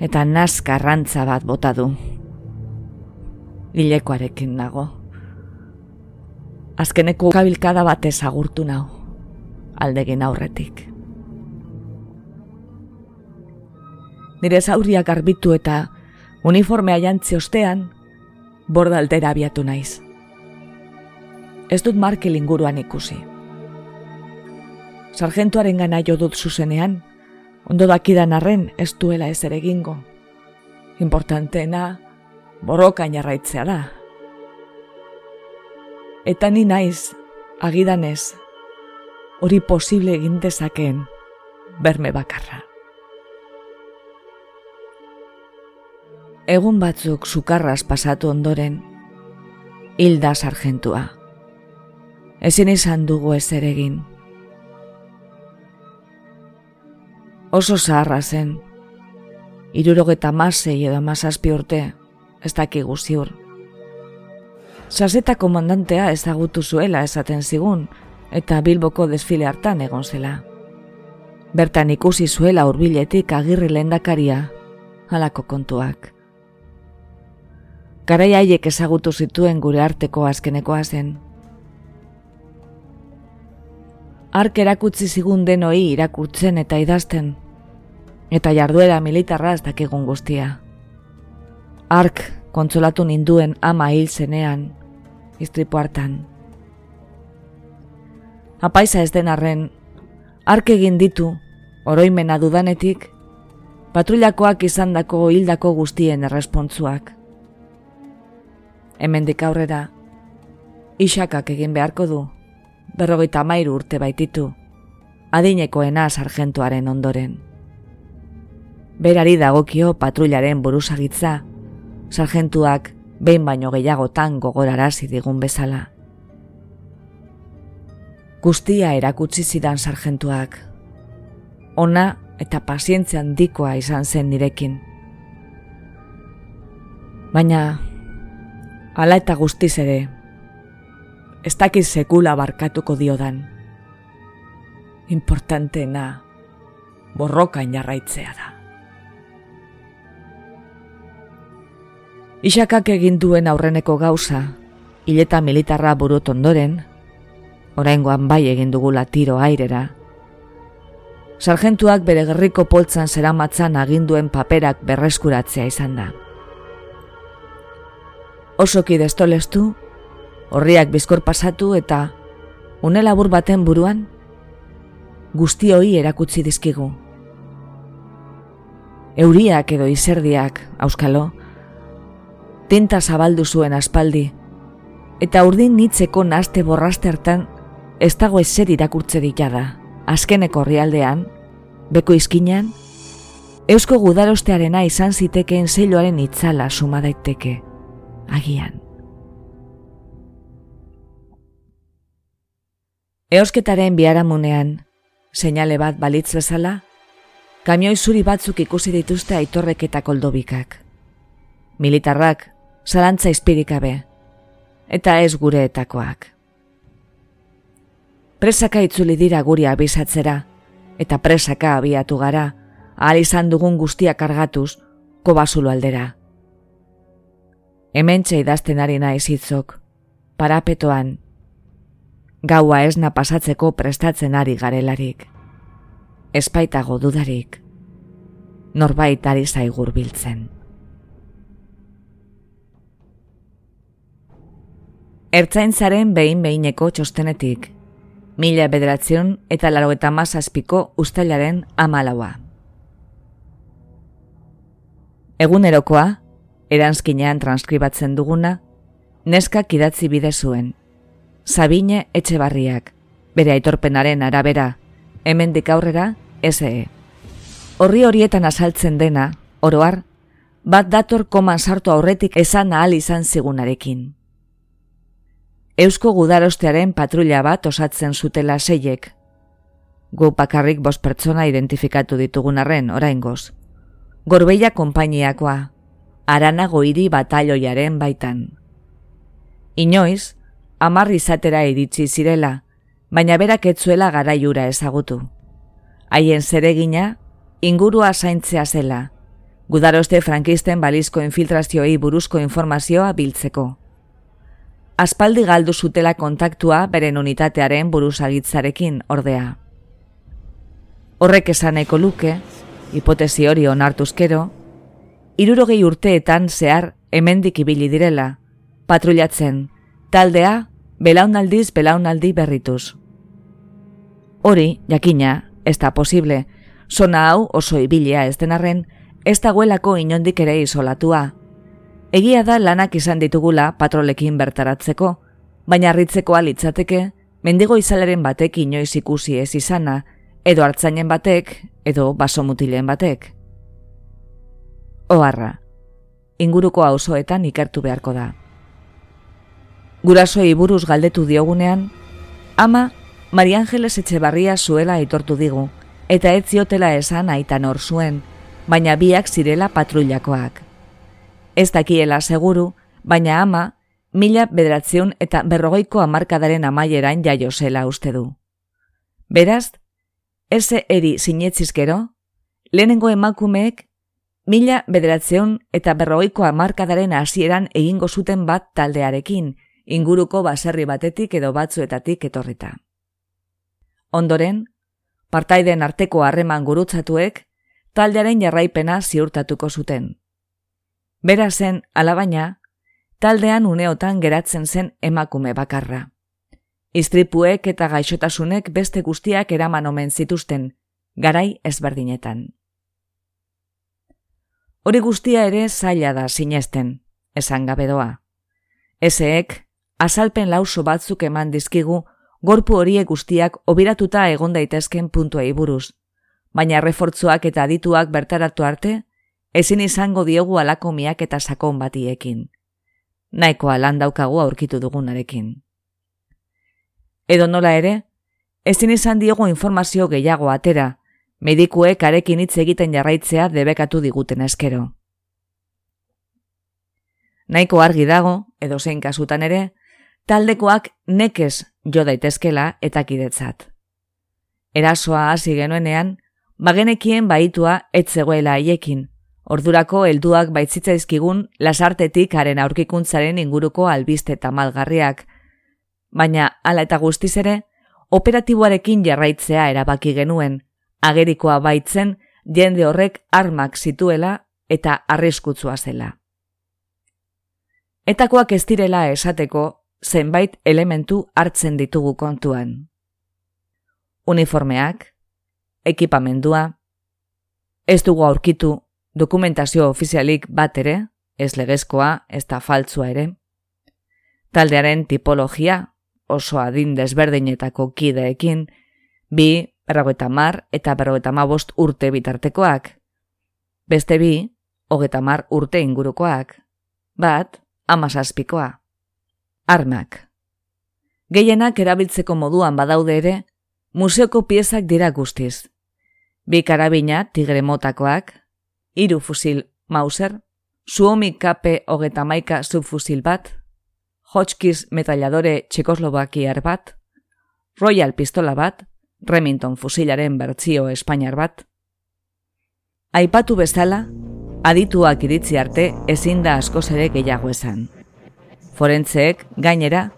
eta nazkarrantza bat bota du. Ilekoarekin nago. Azkeneko kabilkada bat ezagurtu nau, aldegin aurretik. Nire zaurriak garbitu eta uniformea jantzi ostean, borda altera abiatu naiz. Ez dut markel inguruan ikusi. Sargentuaren gana jo dut zuzenean, ondo dakidan arren ez duela ez ere egingo. Importanteena, borroka inarraitzea da. Eta ni naiz, agidanez, hori posible egin dezakeen berme bakarra. Egun batzuk sukarraz pasatu ondoren, hilda sargentua. Ezin izan dugu ez ere egin. Oso zaharra zen. Irurogeta masei edo masazpi urte, ez dakigu ziur. Sazeta komandantea ezagutu zuela esaten zigun, eta bilboko desfile hartan egon zela. Bertan ikusi zuela hurbiletik agirri lehendakaria, halako kontuak. Garai haiek ezagutu zituen gure arteko azkenekoa zen. Ark erakutzi zigun denoi irakurtzen eta idazten, eta jarduera militarra ez dakigun guztia. Ark kontsolatu ninduen ama hil zenean, iztripu hartan. Apaisa ez den arren, ark egin ditu, oroimena dudanetik, patrullakoak izandako hildako guztien errespontzuak. Hemendik aurrera, isakak egin beharko du, berrogeita mairu urte baititu, adinekoena sargentuaren ondoren berari dagokio patrullaren buruzagitza, sargentuak behin baino gehiagotan gogorarazi digun bezala. Guztia erakutsi zidan sargentuak. Ona eta pazientzia handikoa izan zen nirekin. Baina, ala eta guztiz ere, ez dakiz sekula barkatuko diodan. Importanteena, borroka inarraitzea da. Isakak egin duen aurreneko gauza, hileta militarra burut ondoren, oraingoan bai egin dugula tiro airera. Sargentuak bere gerriko poltzan zeramatzan aginduen paperak berreskuratzea izan da. Osoki destolestu, horriak bizkor pasatu eta une labur baten buruan, guztioi erakutsi dizkigu. Euriak edo izerdiak, auskalo, tinta zabaldu zuen aspaldi, eta urdin nitzeko naste borraste hartan ez dago ezer irakurtze da. Azkeneko rialdean, beko izkinan, eusko gudarostearena izan zitekeen zeiloaren itzala suma daiteke, agian. Eusketaren biharamunean, seinale bat balitz bezala, kamioi zuri batzuk ikusi dituzte aitorrek eta koldobikak. Militarrak, zalantza izpirikabe, eta ez gureetakoak. Presaka itzuli dira guri abizatzera, eta presaka abiatu gara, ahal izan dugun guztia kargatuz, kobazulo aldera. Hemen idazten ari naiz hitzok, parapetoan, gaua esna pasatzeko prestatzen ari garelarik. Espaitago dudarik, norbait ari zaigur biltzen. Ertzaintzaren behin behineko txostenetik, mila bederatzion eta laro eta mazazpiko ustailaren amalaua. Egunerokoa, eranskinean transkribatzen duguna, neskak idatzi bide zuen. Sabine Etxebarriak, bere aitorpenaren arabera, hemendik aurrera, SE. Horri horietan azaltzen dena, oroar, bat dator koman sartu aurretik esan ahal izan zigunarekin. Eusko gudarostearen patrulla bat osatzen zutela seiek. Gu bakarrik bost pertsona identifikatu ditugun arren, oraingoz. Gorbeia konpainiakoa, arana goiri batalloiaren baitan. Inoiz, amar izatera iritsi zirela, baina berak etzuela garaiura ezagutu. Haien zeregina, ingurua zaintzea zela, gudaroste frankisten balizko infiltrazioei buruzko informazioa biltzeko aspaldi galdu zutela kontaktua beren unitatearen buruzagitzarekin ordea. Horrek esaneko luke, hipotesi hori onartuzkero, irurogei urteetan zehar hemendik ibili direla, patrullatzen, taldea, belaunaldiz belaunaldi berrituz. Hori, jakina, ez da posible, zona hau oso ibilia ez denarren, ez dagoelako inondik ere isolatua, Egia da lanak izan ditugula patrolekin bertaratzeko, baina harritzeko litzateke, mendigo izaleren batek inoiz ikusi ez izana, edo hartzainen batek, edo baso mutilen batek. Oharra, inguruko auzoetan ikertu beharko da. Gurasoei buruz galdetu diogunean, ama Maria Angeles Etxebarria zuela aitortu digu, eta ez ziotela esan aitan hor zuen, baina biak zirela patrullakoak ez dakiela seguru, baina ama, mila bederatzion eta berrogeiko amarkadaren amaieran jaio zela uste du. Beraz, eze eri sinetzizkero, lehenengo emakumeek, mila bederatzion eta berrogeiko amarkadaren hasieran egingo zuten bat taldearekin, inguruko baserri batetik edo batzuetatik etorrita. Ondoren, partaiden arteko harreman gurutzatuek, taldearen jarraipena ziurtatuko zuten. Bera zen, alabaina, taldean uneotan geratzen zen emakume bakarra. Istripuek eta gaixotasunek beste guztiak eraman omen zituzten, garai ezberdinetan. Hori guztia ere zaila da sinesten, esan gabe doa. Ezeek, azalpen lauso batzuk eman dizkigu, gorpu horiek guztiak obiratuta egon daitezken puntuei buruz, baina refortzuak eta adituak bertaratu arte, ezin izango diogu alako miak eta sakon batiekin. Naiko alan daukagu aurkitu dugunarekin. Edo nola ere, ezin izan diogu informazio gehiago atera, medikuek arekin hitz egiten jarraitzea debekatu diguten eskero. Naiko argi dago, edo zein kasutan ere, taldekoak nekez jo daitezkela eta kidetzat. Erasoa hasi genuenean, bagenekien baitua etzegoela haiekin, Ordurako helduak baitzitzaizkigun lasartetik haren aurkikuntzaren inguruko albiste tamalgarriak, baina hala eta guztiz ere, operatiboarekin jarraitzea erabaki genuen, agerikoa baitzen jende horrek armak zituela eta arriskutsua zela. Etakoak ez direla esateko zenbait elementu hartzen ditugu kontuan. Uniformeak, ekipamendua, ez dugu aurkitu dokumentazio ofizialik bat ere, ez legezkoa, ez da faltzua ere. Taldearen tipologia, oso adin desberdinetako kideekin, bi, berrogeita mar eta berrogeita bost urte bitartekoak. Beste bi, hogeta mar urte ingurukoak. Bat, amazazpikoa. Armak. Gehienak erabiltzeko moduan badaude ere, museoko piezak dira guztiz. Bi karabina tigre motakoak, iru fusil Mauser, Suomi KP hogeta maika subfusil bat, Hotchkiss metalladore txekoslovakiar bat, Royal pistola bat, Remington fusilaren bertzio Espainiar bat. Aipatu bezala, adituak iritzi arte ezin da askoz ere gehiago esan. Forentzeek, gainera,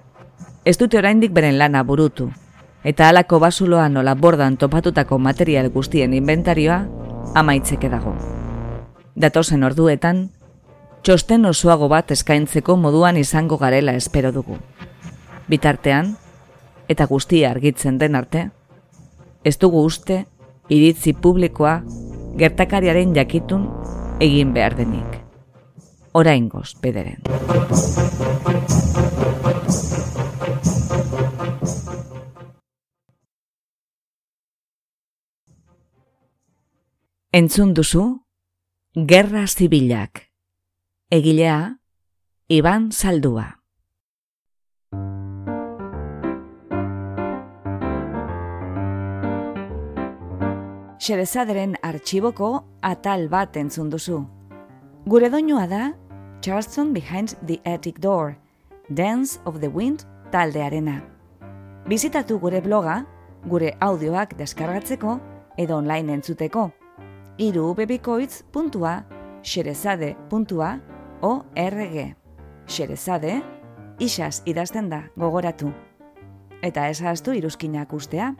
ez dute oraindik beren lana burutu, eta halako basuloan nola bordan topatutako material guztien inventarioa amaitzeke dago datozen orduetan, txosten osoago bat eskaintzeko moduan izango garela espero dugu. Bitartean, eta guztia argitzen den arte, ez dugu uste iritzi publikoa gertakariaren jakitun egin behar denik. Oraingoz bederen. Entzun duzu Gerra Zibilak Egilea Iban Saldua Xerezaderen artxiboko atal bat entzun duzu. Gure doinua da Charleston Behind the Attic Door, Dance of the Wind taldearena. Bizitatu gure bloga, gure audioak deskargatzeko edo online entzuteko irubebikoitz.xerezade.org Xerezade, isaz idazten da gogoratu. Eta ezaztu iruzkinak ustea.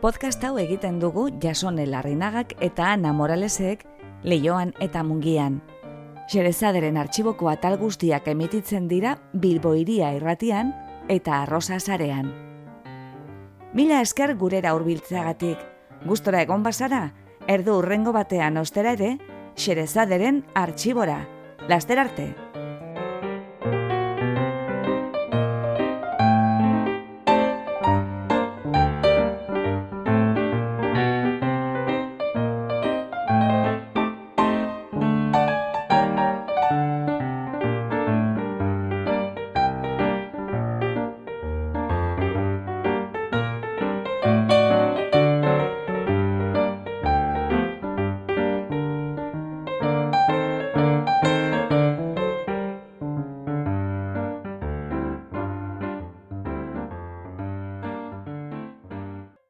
Podcast hau egiten dugu jasone larrinagak eta ana moralesek leioan eta mungian. Xerezaderen artxiboko atal guztiak emititzen dira bilboiria irratian eta arrosa zarean. Mila esker gurera hurbiltzeagatik, gustora egon bazara, Erdu urrengo batean ostera ere, xerezaderen artxibora. Laster arte!